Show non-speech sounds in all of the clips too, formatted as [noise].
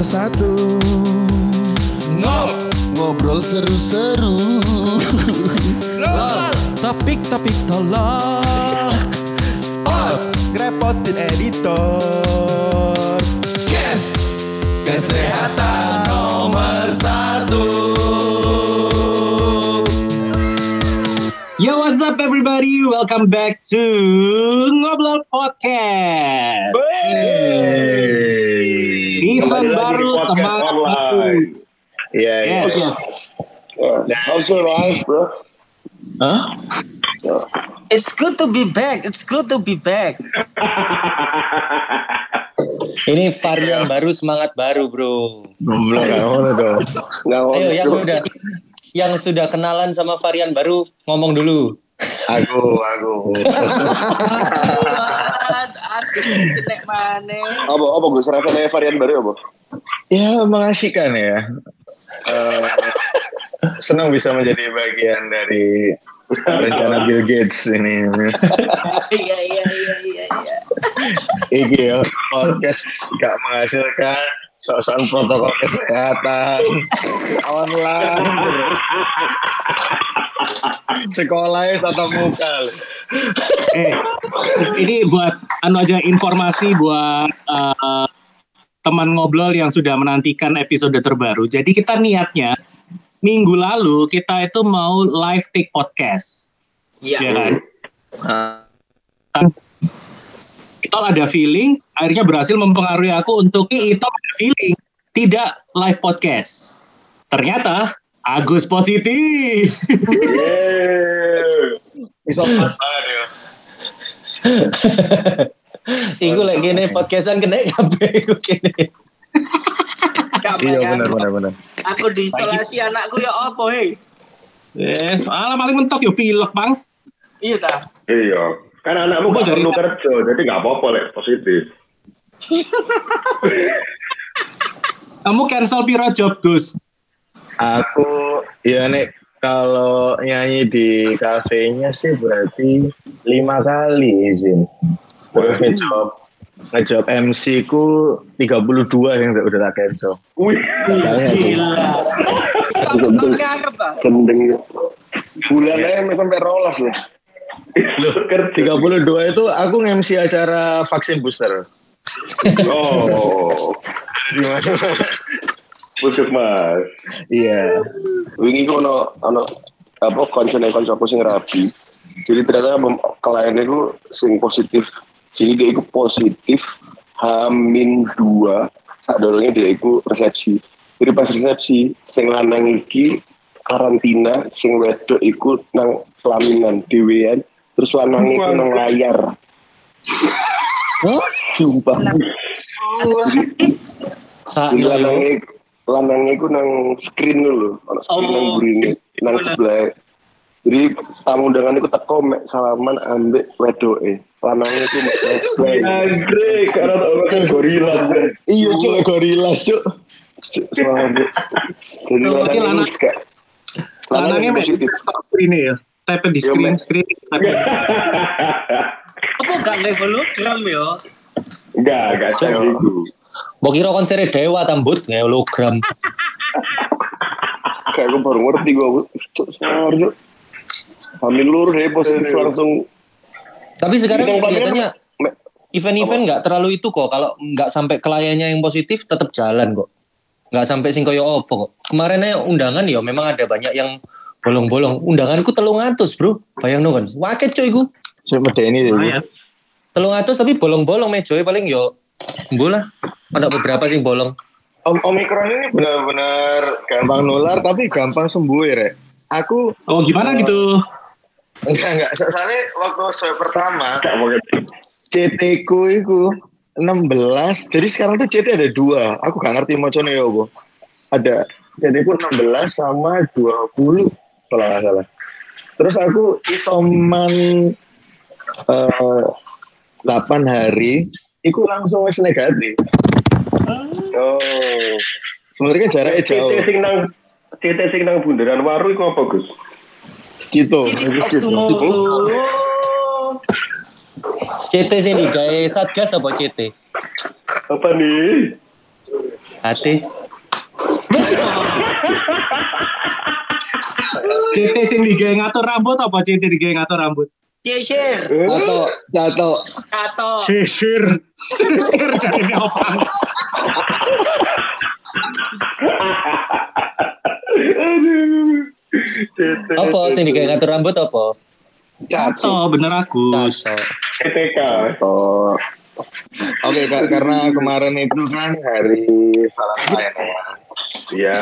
nomor satu Ngob Ngobrol seru-seru. Topik-topik tolol. Ngerepotin editor. Yes. Kesehatan nomor satu. Yo, what's up everybody? Welcome back to Ngobrol Podcast. Event baru, semangat baru. Iya, iya. Yes, yes. How's your life, bro? Hah? It's good to be back. It's good to be back. [laughs] Ini varian baru semangat baru bro. Goblok gak ngono dong Nggak Ayo yang udah yang sudah kenalan sama varian baru ngomong dulu. Aku Aku [laughs] nek mana? Apa, apa Gus? Rasanya varian baru apa? Ya mengasihkan ya Eh, Senang bisa menjadi bagian dari rencana Bill Gates ini Iya iya iya iya iya. Iki ya podcast gak menghasilkan soal protokol kesehatan online terus sekolahnya tatap muka Eh, ini buat anu aja informasi buat eh, teman ngobrol yang sudah menantikan episode terbaru. Jadi kita niatnya minggu lalu kita itu mau live take podcast, Iya. ya kan? Itu ada feeling, akhirnya berhasil mempengaruhi aku untuk itu ada feeling, tidak live podcast. Ternyata Agus positif. bisa pas banget [laughs] ya Iku lagi gini podcastan kena kabeh iku kene. Iya benar benar benar Aku diisolasi anakku ya apa hei? Yes, alah paling mentok yo pilek, Bang. Iya ta. Iya, kan anakmu gak jadi- perlu kerja, jadi gak apa-apa lek positif. Kamu cancel piro job, Gus? Aku ya nek. Kalau nyanyi di kafenya sih berarti lima kali izin. Terus ngejob ngejob MC ku 32 yang udah udah tak cancel. Wih, Gila. Gendeng. Bulan aja sampai rolas ya. [laughs] kerja. 32 itu aku nge-MC acara vaksin booster. Oh, [laughs] di mana puskesmas. iya Wingi ku ono ono apa koncone koncoku sing rapi. Jadi ternyata kliennya ku sing positif. Jadi dia itu positif Hamin dua saat dorongnya dia itu resepsi. Jadi pas resepsi sing lanang iki karantina sing wedok iku nang pelaminan dhewean terus lanang iku nang layar. Sumpah. Sak Jadi yo. Lanangnya lanangnya iku nang screen dulu, ono screen nang Oh. burine, nang sebelah. Jadi tamu undangan itu teko mek salaman ambek wedoke. Lanangnya iku mek sebelah. Andre, karena tau kan gorila. iya cuk gorila cuk Jadi lanang- iku gak- Lanangnya mek screen ya. Tap di screen screen. [laughs] Apa gak nge hologram ya? Enggak, enggak Iya. kayak gitu. Mbok kira konser dewa tambut nge hologram. [laughs] Kayak gue baru ngerti gue. Cuk, semar cuk. Hamil lur deh positif langsung. Tapi sekarang kelihatannya event-event nggak terlalu itu kok. Kalau nggak sampai kliennya yang positif tetap jalan kok. Nggak sampai sing koyo opo kok. Kemarin aja undangan ya memang ada banyak yang bolong-bolong. Undanganku telung atus bro. Bayang kan. Waket coy gu. cuk medeni deh. Telung atus tapi bolong-bolong mejoy paling yo. Bola. Ada beberapa sing bolong. Om Omikron ini benar-benar gampang nular tapi gampang sembuh ya rek aku Oh, gimana gitu? enggak enggak soalnya waktu swab pertama. CT ku itu 16 jadi sekarang tuh CT ada dua aku gak ngerti macamnya ya bu ada CT ku 16 sama 20 kalau nggak salah terus aku isoman eh 8 hari itu langsung wis negatif Oh. sebenarnya jaraknya jauh CT sing nang CT sing nang bundaran waru iku apa, Gus? tomorrow. CT sing digawe Satgas apa CT? Apa nih? Hati. CT sing digawe ngatur rambut apa CT digawe ngatur rambut? Sisir. Cato, cato. Kato. Sisir. Sisir jadi apa? Apa sing digawe ngatur rambut apa? Cato. Oh, bener aku. Caco. PTK. Oh. Oke, Kak, karena kemarin itu kan hari Valentine ya. Iya.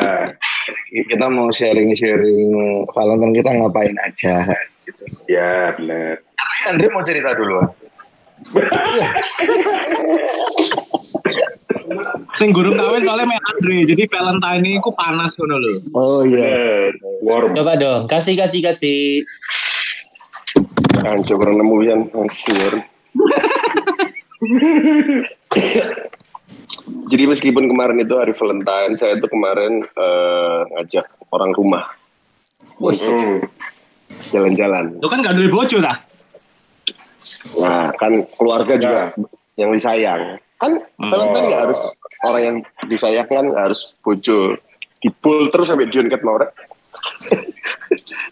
Kita mau sharing-sharing Valentine kita ngapain aja. Gitu. Iya, benar. Tapi Andre mau cerita dulu. Sing gurung kawin soalnya mek Andre, jadi Valentine ini ku panas ngono lho. Oh iya. Benar. Warm. Coba dong, kasih kasih kasih. Anjir kurang nemu yang hancur. [laughs] Jadi meskipun kemarin itu hari Valentine, saya tuh kemarin eh, ngajak orang rumah Hmm. Jalan-jalan. Lu kan gak duwe bojo lah. Nah, kan keluarga juga yang disayang. Kan Valentine nggak harus orang yang disayang kan nggak harus bojo. Dipul terus sampai Dion Cat Maura.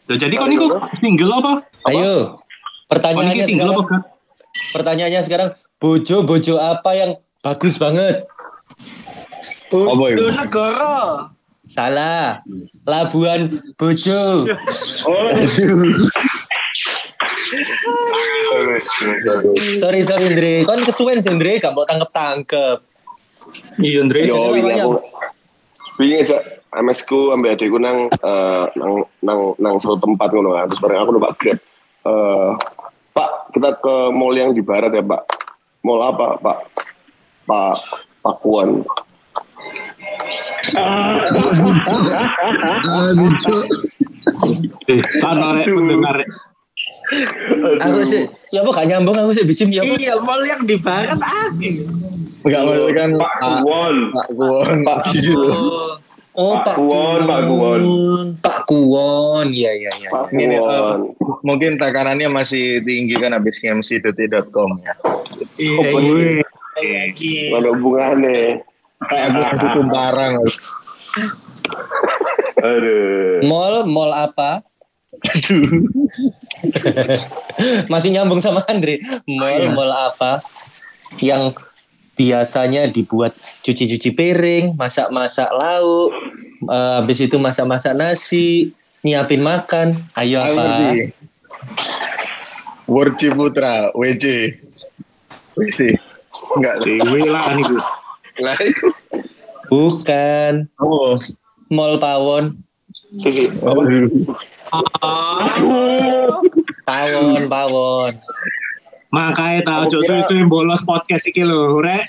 Loh, jadi kok niku single apa? Ayo. Pertanyaannya single apa, sekarang, Kak? pertanyaannya sekarang bojo-bojo apa yang bagus banget? Apa itu? Lu negara. Salah. Labuan Bojo. Oh, Sorry sorry Andre, kon kesuwen sih Andre, gak mau tangkep tangkep. Iya, Andre. Yo, jadi wingi namanya aku wingi aja MS ku ambek adikku nang eh, nang nang nang satu tempat ngono kan. Terus bareng aku numpak Grab. Eh, Pak, kita ke mall yang di barat ya, Pak. Mall apa, Pak? Pak Pakuan. Eh, sana rek mendengar rek. Aku sih, ya apa gak nyambung aku sih bisim ya? Iya, mall yang di barat akeh. Enggak maksudnya kan Pak Kuwon. Pak Kuwon. Pak gitu. Oh Pak Kuwon, Pak Kuwon. Pak Kuwon, iya iya iya. Pak Kuwon. mungkin tekanannya masih tinggi kan habis mcdt.com ya. Iya, iya. Wih, Iya. Mana hubungannya? Kayak aku [laughs] aku tumparan. Aduh. Mall, mall apa? Masih nyambung sama Andre. Mall, mall apa yang biasanya dibuat cuci-cuci piring, masak-masak lauk, eh, habis itu masak-masak nasi, nyiapin makan. Ayo apa? ngerti. Word Ciputra, WC. WC. Enggak. dewe lah niku. Lah itu. Bukan. Oh. Mall Pawon. Sisi. Aduh. Pawon, Pawon. Makanya tau Aku cok kira- suwe-suwe bolos podcast iki lho, rek.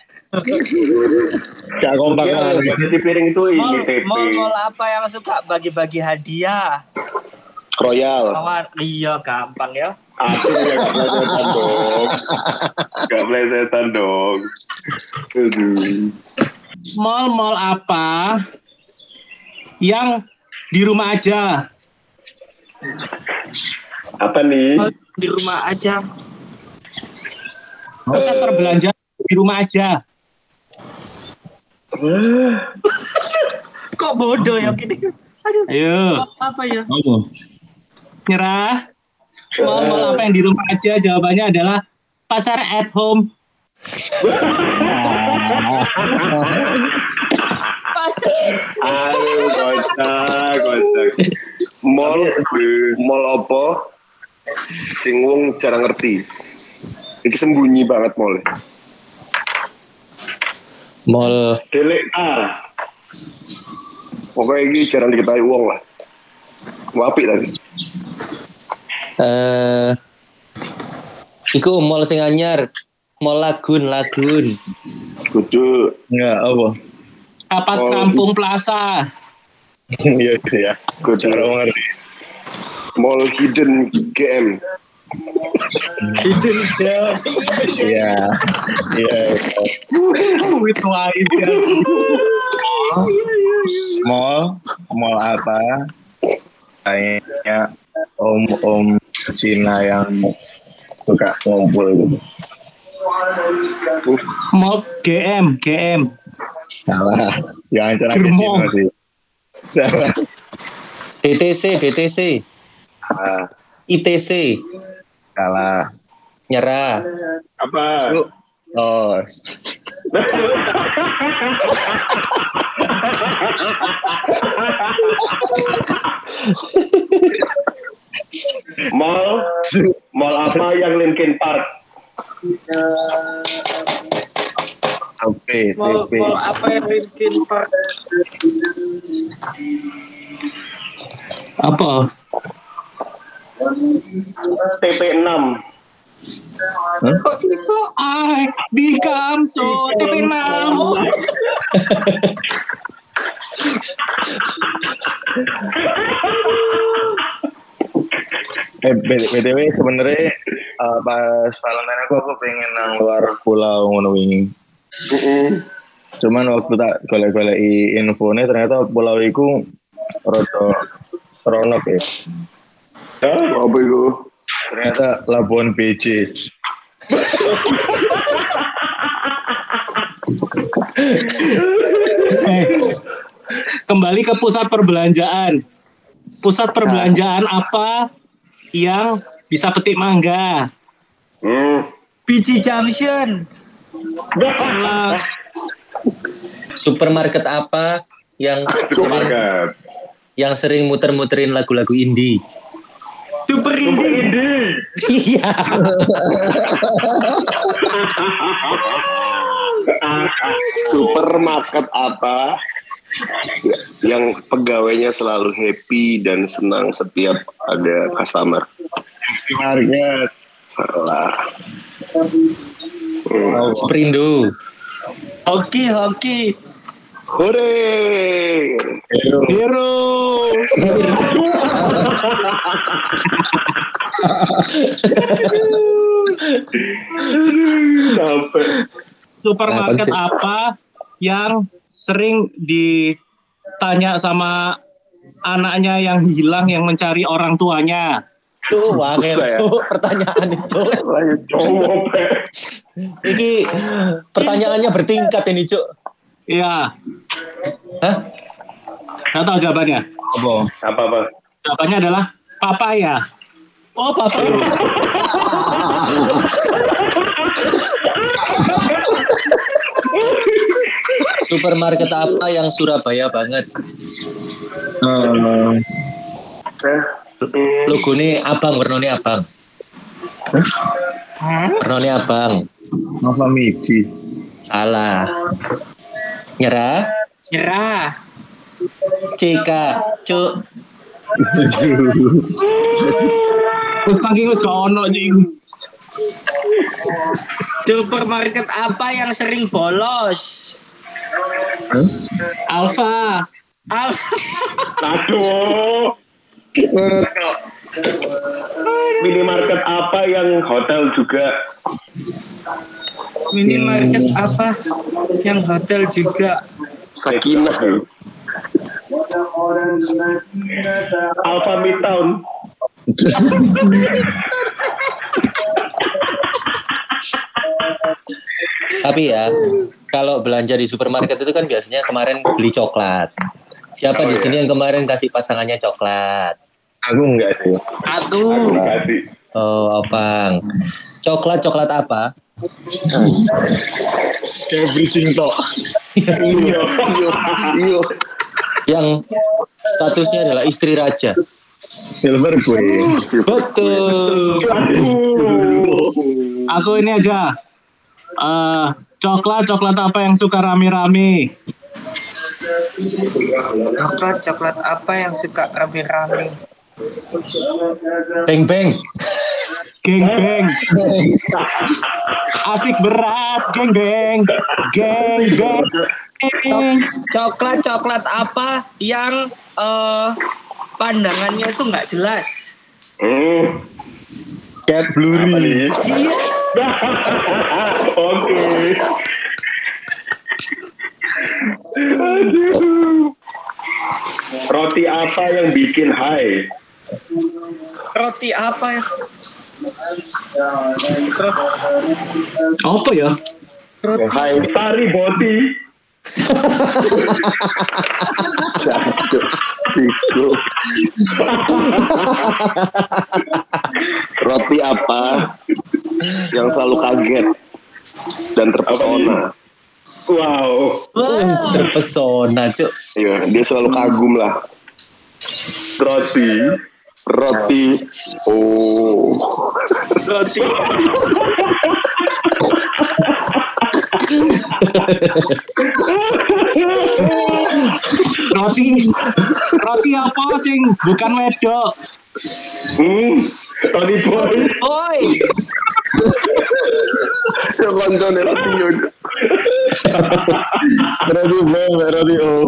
Gak kompak lagi. cuci piring itu Mall, IGTP. mall, mall apa yang suka bagi-bagi hadiah? Royal. Kawan, iya gampang ya. Aku ya gak plesetan [laughs] dong. Gak plesetan dong. Aduh. Mall-mall apa yang di rumah aja? Apa nih? Mall di rumah aja. Pusat perbelanjaan di rumah aja. Kok bodoh ya gini? Aduh, Ayo, apa ya? nyerah. Mall-mall apa yang di rumah aja? Jawabannya adalah pasar at home. Pasar. Aduh, kocak, kocak. Mall, mall apa? Sing wong jarang ngerti. Iki sembunyi banget mall. Mall Delik A. Pokoknya ini jarang diketahui wong lah. Wapi tadi. Eh Iku mall sing anyar. Mall Lagun, Lagun. Kudu Enggak, apa? Kapas Oh, Kampung Plaza. Iya [laughs] sih ya. kudu Cara mengerti. mall hidden GM. Itu jam. Iya. Iya. With wine. Mall, mall apa? Kayaknya om-om Cina yang suka ngumpul gitu. Mall GM, GM. Salah. Jangan cerah Germong. sih. Salah. DTC, DTC, Salah. ITC, Salah. nyerah. Apa? Su. Oh, [laughs] mall? Mall apa yang Linkin Park? Sampai, mall, mau apa yang Linkin Park? Apa? TP6 Kok sisok? Ah, di kamso TP6 [laughs] Eh, BTW sebenarnya eh, pas Valentine aku aku pengen nang luar pulau ngono wingi. Cuman waktu tak golek-golek infonya ternyata pulau itu rada seronok ya. Hah? Apa itu? Ternyata Labuan BC. Eh, kembali ke pusat perbelanjaan. Pusat perbelanjaan apa yang bisa petik mangga? Hmm. Junction. Supermarket apa yang sering, Supermarket. yang sering muter-muterin lagu-lagu indie? Super Indie. Iya. [laughs] Supermarket apa yang pegawainya selalu happy dan senang setiap ada customer? Market. Salah. Oh, Sprindu. Hoki, hoki. Hore! Hero. Sampai. Supermarket apa yang sering ditanya sama anaknya yang hilang yang mencari orang tuanya? Tuh, Susah ya? tuh pertanyaan itu. Ini pertanyaannya bertingkat ini, Cuk. Iya, Hah? saya tahu jawabannya. apa? Apa-apa? Jawabannya adalah papaya. Oh, papa. [laughs] [laughs] Supermarket apa yang Surabaya banget? Eh, Logo ini abang, warnanya abang. Warnanya abang. apa Midi? Salah. Nyerah. Nyerah. CK. Cuk. Terus saking wis ono. Supermarket apa yang sering bolos? Alfa. Alfa. Aduh. Minimarket apa yang hotel juga? Minimarket apa yang hotel juga? Sakinah. Alpha Midtown. Tapi ya, kalau belanja di supermarket itu kan biasanya kemarin beli coklat. Siapa Oh, di iya. sini yang kemarin kasih pasangannya coklat? Aku enggak sih. Aduh. Kasih. Oh, abang. Coklat coklat apa? Kayak bridging tok. Iya, iya. Yang statusnya adalah istri raja. Silver Queen. Betul. Aku ini aja. Eh, coklat coklat apa yang suka rame-rame? Coklat, coklat apa yang suka rame-rame? Beng beng. Geng beng. Asik berat, geng beng. Geng beng. Coklat, coklat apa yang eh pandangannya itu nggak jelas? Hmm. Cat Blurry. nih? Oke. Aduh. Roti apa yang bikin high? Roti apa ya? Apa ya? Roti Hai. Sari boti. [laughs] Jancuk. Ciku. [laughs] Roti apa yang selalu kaget dan terpesona? Wow. Wih, terpesona, Cuk. Iya, dia selalu kagum lah. Roti. Roti. Oh. Roti. Roti, roti apa sing bukan wedok? Hmm. Roti boy. Oi. Ya koncone roti yo. Roti banget roti oh.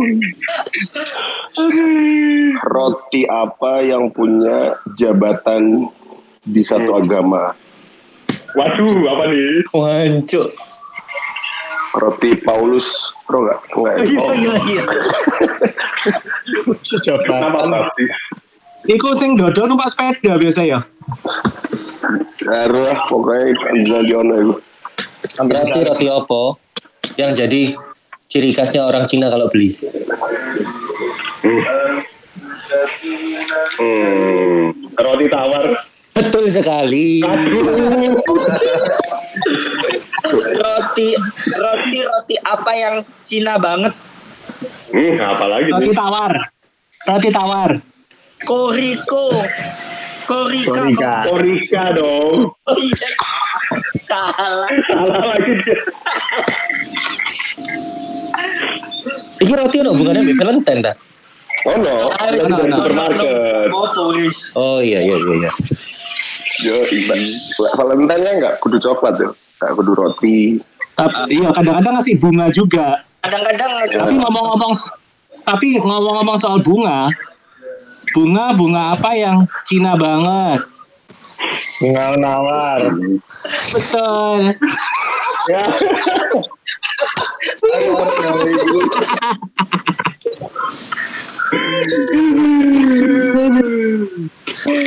Roti apa yang punya jabatan di satu agama? Waduh, apa nih? Wancuk. Roti Paulus, bro nggak? Enggak ya? Iya Oh, iya iya. Jabatan. pasti. Iku sing dodol numpak sepeda biasa ya. Karo lah, pokoknya jadi ono itu. Berarti roti apa yang jadi ciri khasnya orang Cina kalau beli? Hmm. Roti tawar. Betul sekali. Roti roti roti apa yang Cina banget? Hmm, apa lagi Roti nih? tawar. Roti tawar. Koriko. Korika. Korika. Korika dong. Oh iya. Salah. Salah lagi dia. Ini roti ono bukannya Mbak Valentine ta? Oh no, Ayo, Ano, ano. Supermarket. Apa wis? Oh iya iya iya. iya. yo Valentine nya nggak kudu coklat ya, nggak kudu roti. Tapi iya kadang-kadang ngasih bunga juga. Kadang-kadang Tapi ngomong-ngomong tapi ngomong-ngomong soal bunga, bunga bunga apa yang Cina banget? Bunga nawar. Betul.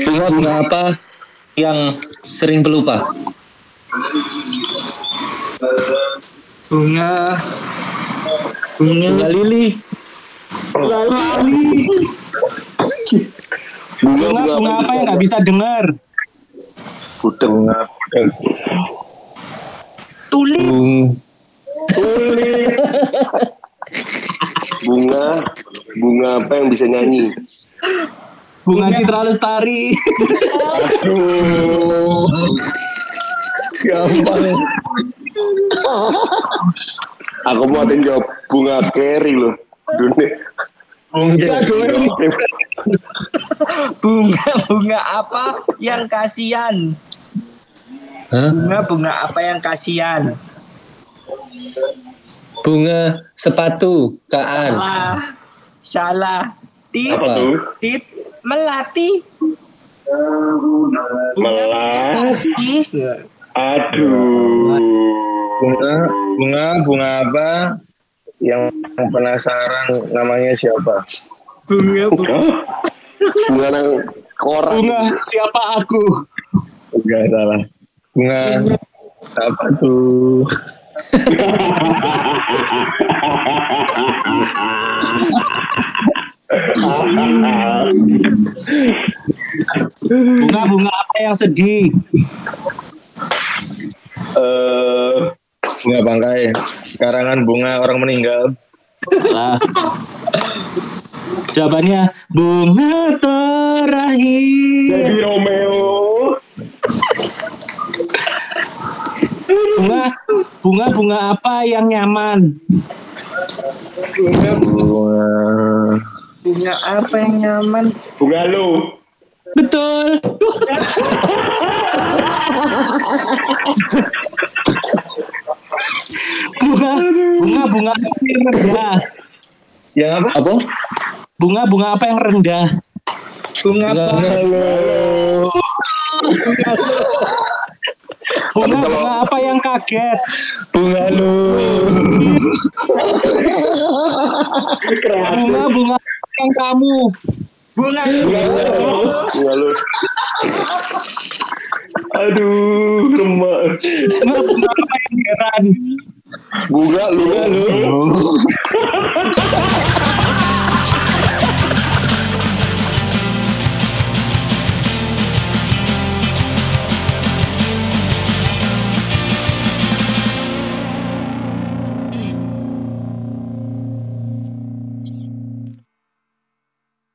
Bunga bunga apa yang sering pelupa? bunga bunga Bunga lili. Bunga Bunga bunga apa yang nggak bisa dengar? Budeng. tulip Bung. Bunga, bunga apa yang bisa nyanyi? Bunga Citra Lestari. Aduh. Gampang. Aku mau ada jawab bunga keri loh. Dunia. Bunga bunga apa yang kasihan? Hah? bunga bunga apa yang kasihan? Bunga sepatu kaan. salah. Salah. Tit tit melati. Bunga Melati. Aduh. Bunga, bunga, bunga apa yang penasaran namanya siapa? bunga bunga? Bunga koran. Bunga siapa aku? Enggak salah. Bunga apa tuh? Bunga bunga apa yang sedih? Eh, Bunga bangkai. Karangan bunga orang meninggal. Lah. Jawabannya bunga terakhir. jadi Romeo. Bunga bunga bunga apa yang nyaman? Bunga bunga apa yang nyaman Bunga lu. Betul. [laughs] bunga bunga bunga apa yang rendah? yang apa? Apa? Bunga bunga apa yang rendah? bunga apa Bunga bunga apa yang kaget? Bunga lu. Bunga bunga apa yang kamu? bunga Bunga lu. Aduh, rumah kenapa yang heran? Gua lu. Lu. [laughs]